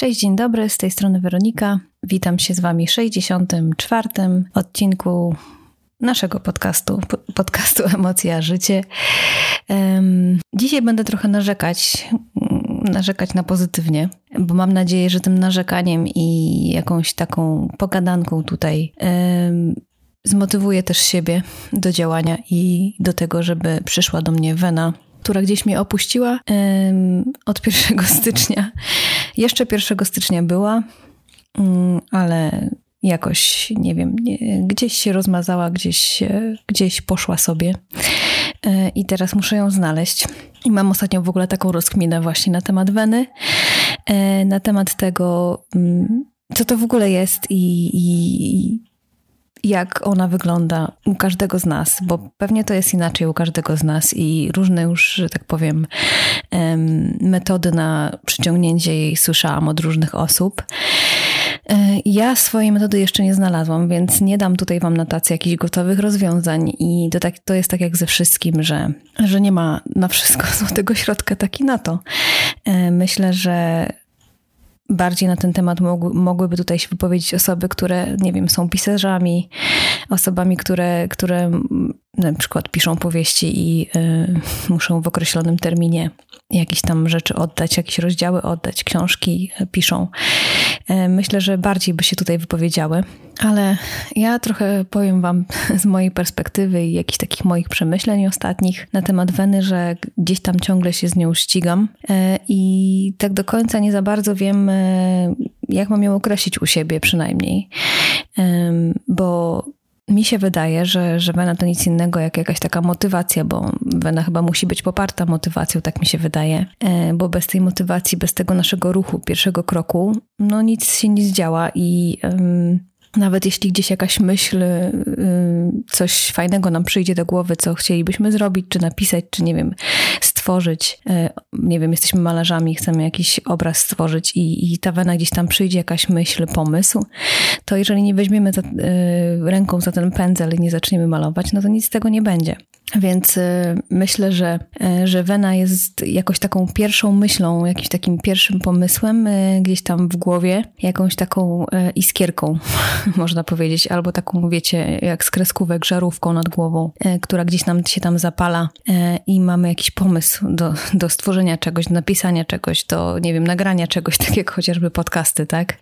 Cześć, dzień dobry, z tej strony Weronika. Witam się z Wami w 64. odcinku naszego podcastu, podcastu Emocja Życie. Dzisiaj będę trochę narzekać, narzekać na pozytywnie, bo mam nadzieję, że tym narzekaniem i jakąś taką pogadanką tutaj zmotywuję też siebie do działania i do tego, żeby przyszła do mnie wena która gdzieś mnie opuściła od 1 stycznia. Jeszcze 1 stycznia była, mm, ale jakoś, nie wiem, gdzieś się rozmazała, gdzieś, gdzieś poszła sobie. E, I teraz muszę ją znaleźć. I mam ostatnio w ogóle taką rozkminę właśnie na temat weny, e, na temat tego, mm, co to w ogóle jest i, i jak ona wygląda u każdego z nas, bo pewnie to jest inaczej u każdego z nas i różne już, że tak powiem, metody na przyciągnięcie jej słyszałam od różnych osób. E, ja swojej metody jeszcze nie znalazłam, więc nie dam tutaj Wam na tacy jakichś gotowych rozwiązań i to, tak, to jest tak jak ze wszystkim, że, że nie ma na wszystko złotego środka taki na to. E, myślę, że bardziej na ten temat mogłyby tutaj się wypowiedzieć osoby, które, nie wiem, są pisarzami, osobami, które, które na przykład piszą powieści i y, muszą w określonym terminie jakieś tam rzeczy oddać, jakieś rozdziały oddać, książki piszą. Y, myślę, że bardziej by się tutaj wypowiedziały, ale ja trochę powiem Wam z mojej perspektywy i jakichś takich moich przemyśleń ostatnich na temat Weny, że gdzieś tam ciągle się z nią ścigam. Y, i tak do końca nie za bardzo wiem, jak mam ją określić u siebie przynajmniej, bo mi się wydaje, że, że wena to nic innego jak jakaś taka motywacja, bo wena chyba musi być poparta motywacją, tak mi się wydaje, e, bo bez tej motywacji, bez tego naszego ruchu, pierwszego kroku, no nic się nie zdziała i um, nawet jeśli gdzieś jakaś myśl, y, coś fajnego nam przyjdzie do głowy, co chcielibyśmy zrobić, czy napisać, czy nie wiem, stworzyć, y, nie wiem, jesteśmy malarzami, chcemy jakiś obraz stworzyć i, i ta wena gdzieś tam przyjdzie, jakaś myśl, pomysł, to jeżeli nie weźmiemy za, y, ręką za ten pędzel i nie zaczniemy malować, no to nic z tego nie będzie. Więc myślę, że, że Wena jest jakoś taką pierwszą myślą, jakimś takim pierwszym pomysłem gdzieś tam w głowie, jakąś taką iskierką można powiedzieć, albo taką, wiecie, jak z kreskówek, żarówką nad głową, która gdzieś nam się tam zapala i mamy jakiś pomysł do, do stworzenia czegoś, do napisania czegoś, do, nie wiem, nagrania czegoś, tak jak chociażby podcasty, tak?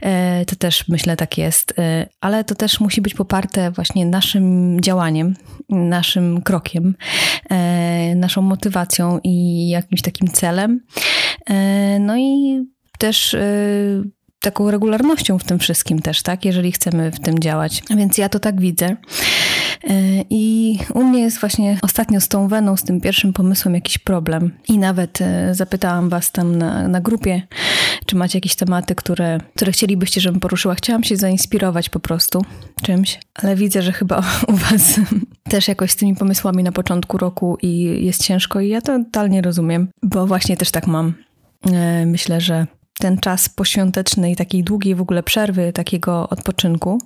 To też myślę tak jest, ale to też musi być poparte właśnie naszym działaniem, naszym krokiem, naszą motywacją i jakimś takim celem. No i też taką regularnością w tym wszystkim też, tak? Jeżeli chcemy w tym działać. Więc ja to tak widzę. E, I u mnie jest właśnie ostatnio z tą weną, z tym pierwszym pomysłem jakiś problem. I nawet e, zapytałam Was tam na, na grupie, czy macie jakieś tematy, które, które chcielibyście, żebym poruszyła. Chciałam się zainspirować po prostu czymś, ale widzę, że chyba u Was też jakoś z tymi pomysłami na początku roku i jest ciężko i ja to totalnie rozumiem, bo właśnie też tak mam. E, myślę, że ten czas poświąteczny i takiej długiej w ogóle przerwy, takiego odpoczynku,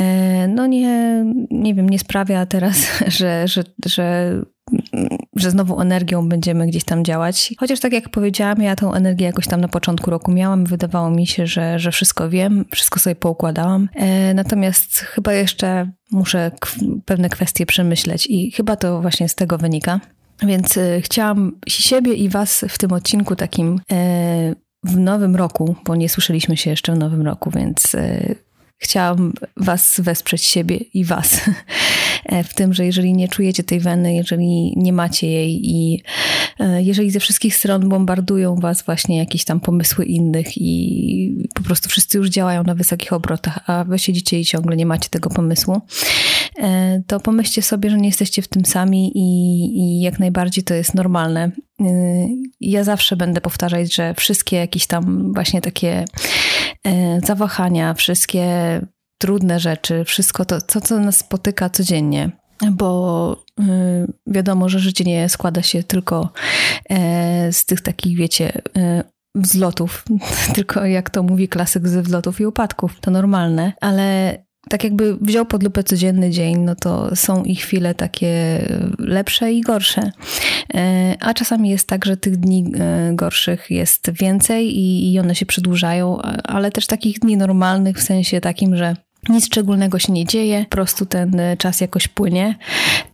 e, no nie, nie wiem, nie sprawia teraz, że, że, że, że znowu energią będziemy gdzieś tam działać. Chociaż tak jak powiedziałam, ja tą energię jakoś tam na początku roku miałam, wydawało mi się, że, że wszystko wiem, wszystko sobie poukładałam. E, natomiast chyba jeszcze muszę pewne kwestie przemyśleć i chyba to właśnie z tego wynika. Więc e, chciałam siebie i Was w tym odcinku takim w nowym roku, bo nie słyszeliśmy się jeszcze w nowym roku, więc e, chciałam Was wesprzeć, siebie i Was w tym, że jeżeli nie czujecie tej weny, jeżeli nie macie jej i e, jeżeli ze wszystkich stron bombardują Was właśnie jakieś tam pomysły innych i po prostu wszyscy już działają na wysokich obrotach, a Wy siedzicie i ciągle nie macie tego pomysłu, to pomyślcie sobie, że nie jesteście w tym sami i, i jak najbardziej to jest normalne. Ja zawsze będę powtarzać, że wszystkie jakieś tam właśnie takie e, zawahania, wszystkie trudne rzeczy, wszystko to, co, co nas spotyka codziennie, bo wiadomo, że życie nie składa się tylko e, z tych takich, wiecie, e, wzlotów, tylko jak to mówi klasyk ze wzlotów i upadków. To normalne, ale tak jakby wziął pod lupę codzienny dzień, no to są ich chwile takie lepsze i gorsze. E, a czasami jest tak, że tych dni e, gorszych jest więcej i, i one się przedłużają, ale też takich dni normalnych w sensie takim, że nic szczególnego się nie dzieje, po prostu ten czas jakoś płynie,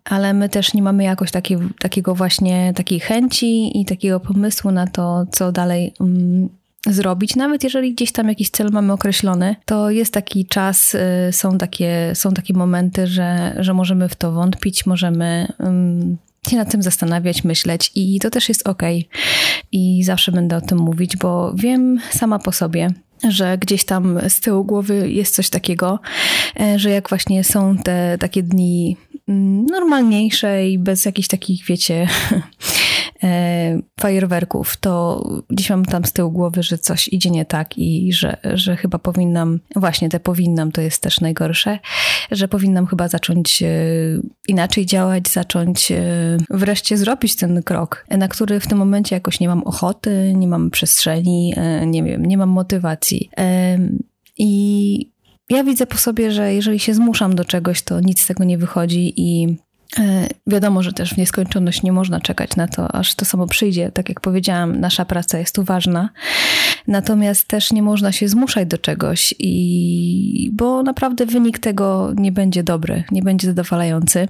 ale my też nie mamy jakoś takiej, takiego właśnie takiej chęci i takiego pomysłu na to, co dalej mm, zrobić. Nawet jeżeli gdzieś tam jakiś cel mamy określony, to jest taki czas, y, są takie, są takie momenty, że, że możemy w to wątpić, możemy um, się nad tym zastanawiać, myśleć i to też jest ok. I zawsze będę o tym mówić, bo wiem sama po sobie, że gdzieś tam z tyłu głowy jest coś takiego, e, że jak właśnie są te takie dni mm, normalniejsze i bez jakichś takich, wiecie, fajerwerków, to gdzieś mam tam z tyłu głowy, że coś idzie nie tak i że, że chyba powinnam, właśnie te powinnam to jest też najgorsze, że powinnam chyba zacząć e, inaczej działać, zacząć wreszcie zrobić ten krok, na który w tym momencie jakoś nie mam ochoty, nie mam przestrzeni, nie wiem, nie mam motywacji. I ja widzę po sobie, że jeżeli się zmuszam do czegoś, to nic z tego nie wychodzi i e, Wiadomo, że też w nieskończoność nie można czekać na to, aż to samo przyjdzie. Tak jak powiedziałam, nasza praca jest tu ważna. Natomiast też nie można się zmuszać do czegoś, i, bo naprawdę wynik tego nie będzie dobry, nie będzie zadowalający.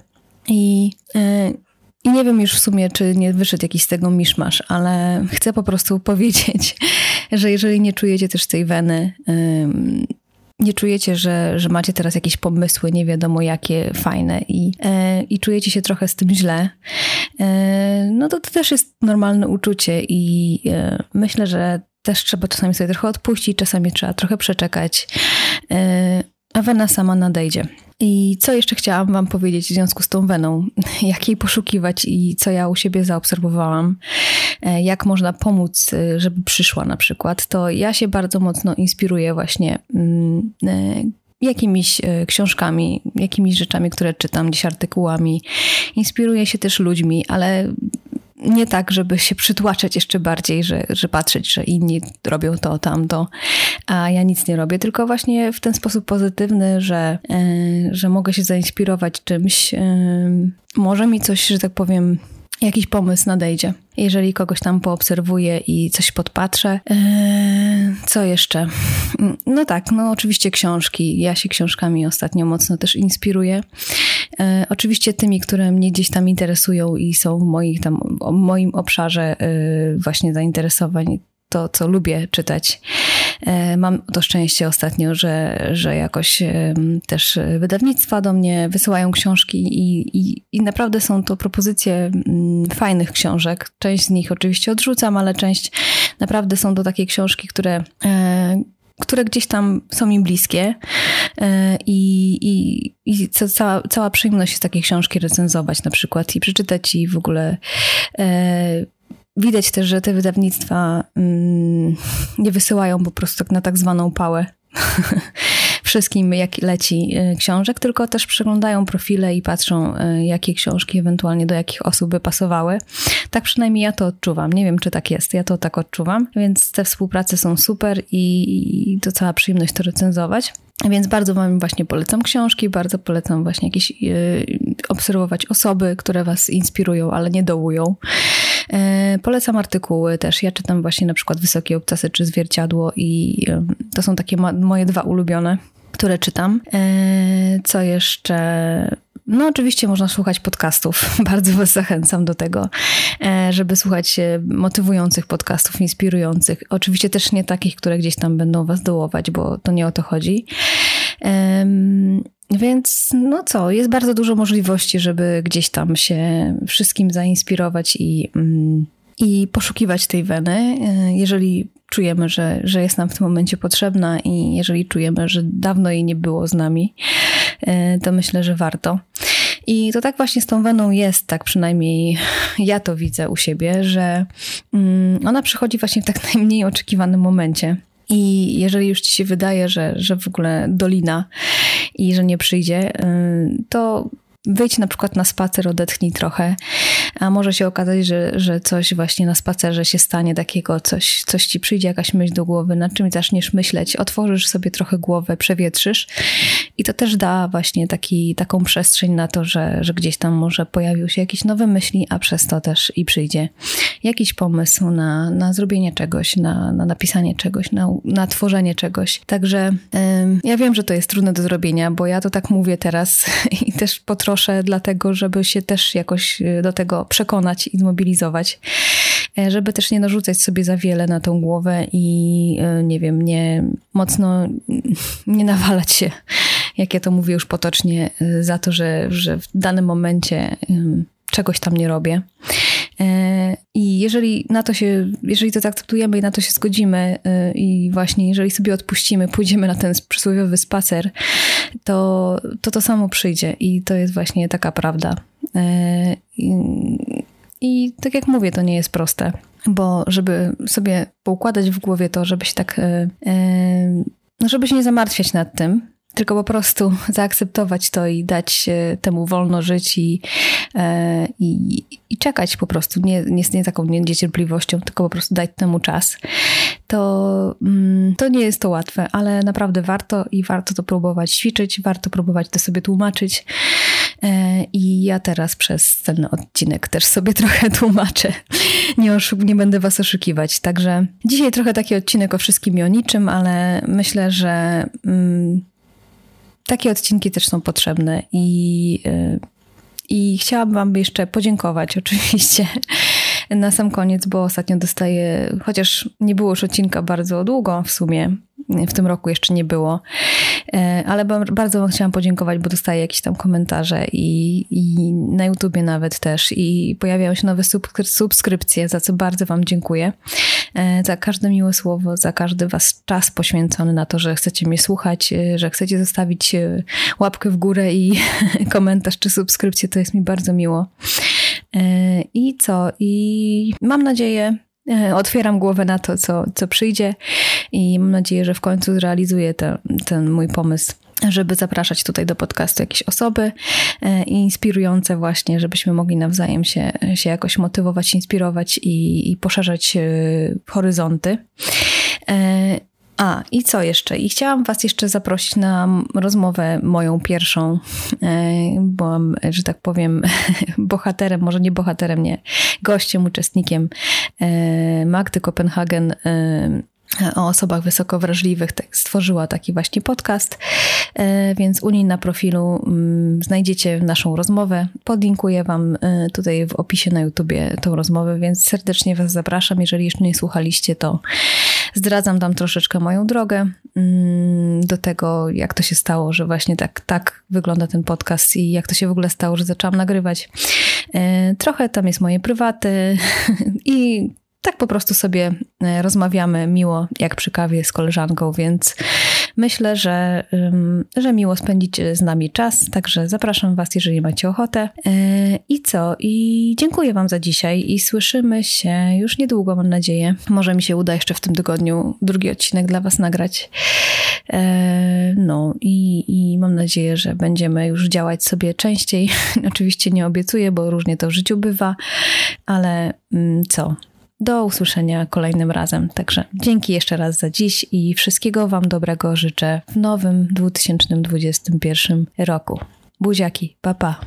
I e, i nie wiem już w sumie, czy nie wyszedł jakiś z tego miszmasz, ale chcę po prostu powiedzieć, że jeżeli nie czujecie też tej weny, nie czujecie, że, że macie teraz jakieś pomysły, nie wiadomo jakie, fajne i, e, i czujecie się trochę z tym źle, e, no to to też jest normalne uczucie i e, myślę, że też trzeba czasami sobie trochę odpuścić, czasami trzeba trochę przeczekać, a wena sama nadejdzie. I co jeszcze chciałam Wam powiedzieć w związku z tą weną? Jak jej poszukiwać i co ja u siebie zaobserwowałam? E, jak można pomóc, e, żeby przyszła na przykład? To ja się bardzo mocno inspiruję właśnie mm, e, jakimiś książkami, jakimiś rzeczami, które czytam, gdzieś artykułami. Inspiruję się też ludźmi, ale nie tak, żeby się przytłaczać jeszcze bardziej, że, że patrzeć, że inni robią to, tamto, a ja nic nie robię, tylko właśnie w ten sposób pozytywny, że, że mogę się zainspirować czymś. Może mi coś, że tak powiem, jakiś pomysł nadejdzie. Jeżeli kogoś tam poobserwuję i coś podpatrzę. Eee, co jeszcze? No tak, no oczywiście książki. Ja się książkami ostatnio mocno też inspiruję. Eee, oczywiście tymi, które mnie gdzieś tam interesują i są w moich tam, moim obszarze yy, właśnie zainteresowań to, co lubię czytać. E, mam to szczęście ostatnio, że, że jakoś też wydawnictwa do mnie wysyłają książki i, i, i naprawdę są to propozycje fajnych książek. Część z nich oczywiście odrzucam, ale część naprawdę są to takie książki, które e, które gdzieś tam są mi bliskie e, i, i, i cała, cała przyjemność jest takie książki recenzować na przykład i przeczytać i w ogóle Widać też, że te wydawnictwa mm, nie wysyłają po prostu na tak zwaną pałę wszystkim, jak leci e, książek, tylko też przeglądają profile i patrzą, e, jakie książki ewentualnie do jakich osób by pasowały. Tak przynajmniej ja to odczuwam. Nie wiem, czy tak jest. Ja to tak odczuwam. Więc te współprace są super i to cała przyjemność to recenzować. Więc bardzo Wam właśnie polecam książki, bardzo polecam właśnie jakieś yy, obserwować osoby, które Was inspirują, ale nie dołują. Yy, polecam artykuły też. Ja czytam właśnie na przykład Wysokie obcasy czy Zwierciadło i yy, to są takie moje dwa ulubione, które czytam. Co jeszcze? No, oczywiście można słuchać podcastów. Bardzo Was zachęcam do tego, żeby słuchać motywujących podcastów, inspirujących. Oczywiście też nie takich, które gdzieś tam będą Was dołować, bo to nie o to chodzi. Więc no co, jest bardzo dużo możliwości, żeby gdzieś tam się wszystkim zainspirować i, mm, i poszukiwać tej weny. E, jeżeli czujemy, że, że jest nam w tym momencie potrzebna i jeżeli czujemy, że dawno jej nie było z nami, e, to myślę, że warto. I to tak właśnie z tą weną jest, tak przynajmniej ja to widzę u siebie, że mm, ona przychodzi właśnie w tak najmniej oczekiwanym momencie. I jeżeli już ci się wydaje, że, że w ogóle dolina i że nie przyjdzie, y, to wyjdź na przykład na spacer, odetchnij trochę, a może się okazać, że, że coś właśnie na spacerze się stanie takiego, coś, coś ci przyjdzie, jakaś myśl do głowy, nad czym zaczniesz myśleć, otworzysz sobie trochę głowę, przewietrzysz i to też da właśnie taki, taką przestrzeń na to, że, że gdzieś tam może pojawił się jakieś nowe myśli, a przez to też i przyjdzie jakiś pomysł na, na zrobienie czegoś, na, na napisanie czegoś, na, na tworzenie czegoś. Także ja wiem, że to jest trudne do zrobienia, bo ja to tak mówię teraz i też potroszę dlatego, żeby się też jakoś y, do tego przekonać i zmobilizować, e, żeby też nie narzucać sobie za wiele na tą głowę i e, nie wiem, nie mocno nie nawalać się, jak ja to mówię już potocznie, e, za to, że, że w danym momencie czegoś tam nie robię. I jeżeli na to się, jeżeli to zaakceptujemy i na to się zgodzimy i właśnie jeżeli sobie odpuścimy, pójdziemy na ten przysłowiowy spacer, to to, to samo przyjdzie i to jest właśnie taka prawda. I, I tak jak mówię, to nie jest proste, bo żeby sobie poukładać w głowie to, żeby się tak, no żeby się nie zamartwiać nad tym, tylko po prostu zaakceptować to i dać temu wolno żyć i, i, i czekać po prostu, nie, nie, nie taką niecierpliwością, tylko po prostu dać temu czas, to, mm, to nie jest to łatwe, ale naprawdę warto i warto to próbować ćwiczyć, warto próbować to sobie tłumaczyć. E, I ja teraz przez ten odcinek też sobie trochę tłumaczę. Nie, oszuk- nie będę was oszukiwać. Także dzisiaj trochę taki odcinek o wszystkim i o niczym, ale myślę, że mm, takie odcinki też są potrzebne i, y, i chciałabym Wam jeszcze podziękować oczywiście na sam koniec, bo ostatnio dostaję, chociaż nie było już odcinka bardzo długo w sumie, w tym roku jeszcze nie było, ale bardzo Wam chciałam podziękować, bo dostaję jakieś tam komentarze i, i na YouTubie nawet też i pojawiają się nowe subskrypcje, za co bardzo Wam dziękuję. E, za każde miłe słowo, za każdy Was czas poświęcony na to, że chcecie mnie słuchać, e, że chcecie zostawić łapkę w górę i komentarz czy subskrypcję, to jest mi bardzo miło. I co? I mam nadzieję, otwieram głowę na to, co, co przyjdzie i mam nadzieję, że w końcu zrealizuję ten, ten mój pomysł żeby zapraszać tutaj do podcastu jakieś osoby e, inspirujące właśnie, żebyśmy mogli nawzajem się, się jakoś motywować, inspirować i, i poszerzać e, horyzonty. E, a, i co jeszcze? I chciałam Was jeszcze zaprosić na rozmowę moją pierwszą. Byłam, że tak powiem, bohaterem, może nie bohaterem, nie, gościem, uczestnikiem Magdy Kopenhagen o osobach wysoko wrażliwych tak, stworzyła taki właśnie podcast, e, więc u niej na profilu mm, znajdziecie naszą rozmowę. Podlinkuję Wam e, tutaj w opisie na YouTubie tą rozmowę, więc serdecznie Was zapraszam. Jeżeli jeszcze nie słuchaliście, to zdradzam tam troszeczkę moją drogę mm, do tego, jak to się stało, że właśnie tak, tak wygląda ten podcast i jak to się w ogóle stało, że zaczęłam nagrywać. E, trochę tam jest moje prywaty i tak po prostu sobie e, rozmawiamy miło, jak przy kawie z koleżanką, więc myślę, że, że miło spędzić z nami czas. Także zapraszam Was, jeżeli macie ochotę. E, I co? I dziękuję Wam za dzisiaj i słyszymy się już niedługo, mam nadzieję. Może mi się uda jeszcze w tym tygodniu drugi odcinek dla Was nagrać. E, no i, i mam nadzieję, że będziemy już działać sobie częściej. Oczywiście nie obiecuję, bo różnie to w życiu bywa, ale mm, co? Do usłyszenia kolejnym razem. Także dzięki jeszcze raz za dziś i wszystkiego Wam dobrego życzę w nowym 2021 roku. Buziaki, pa pa.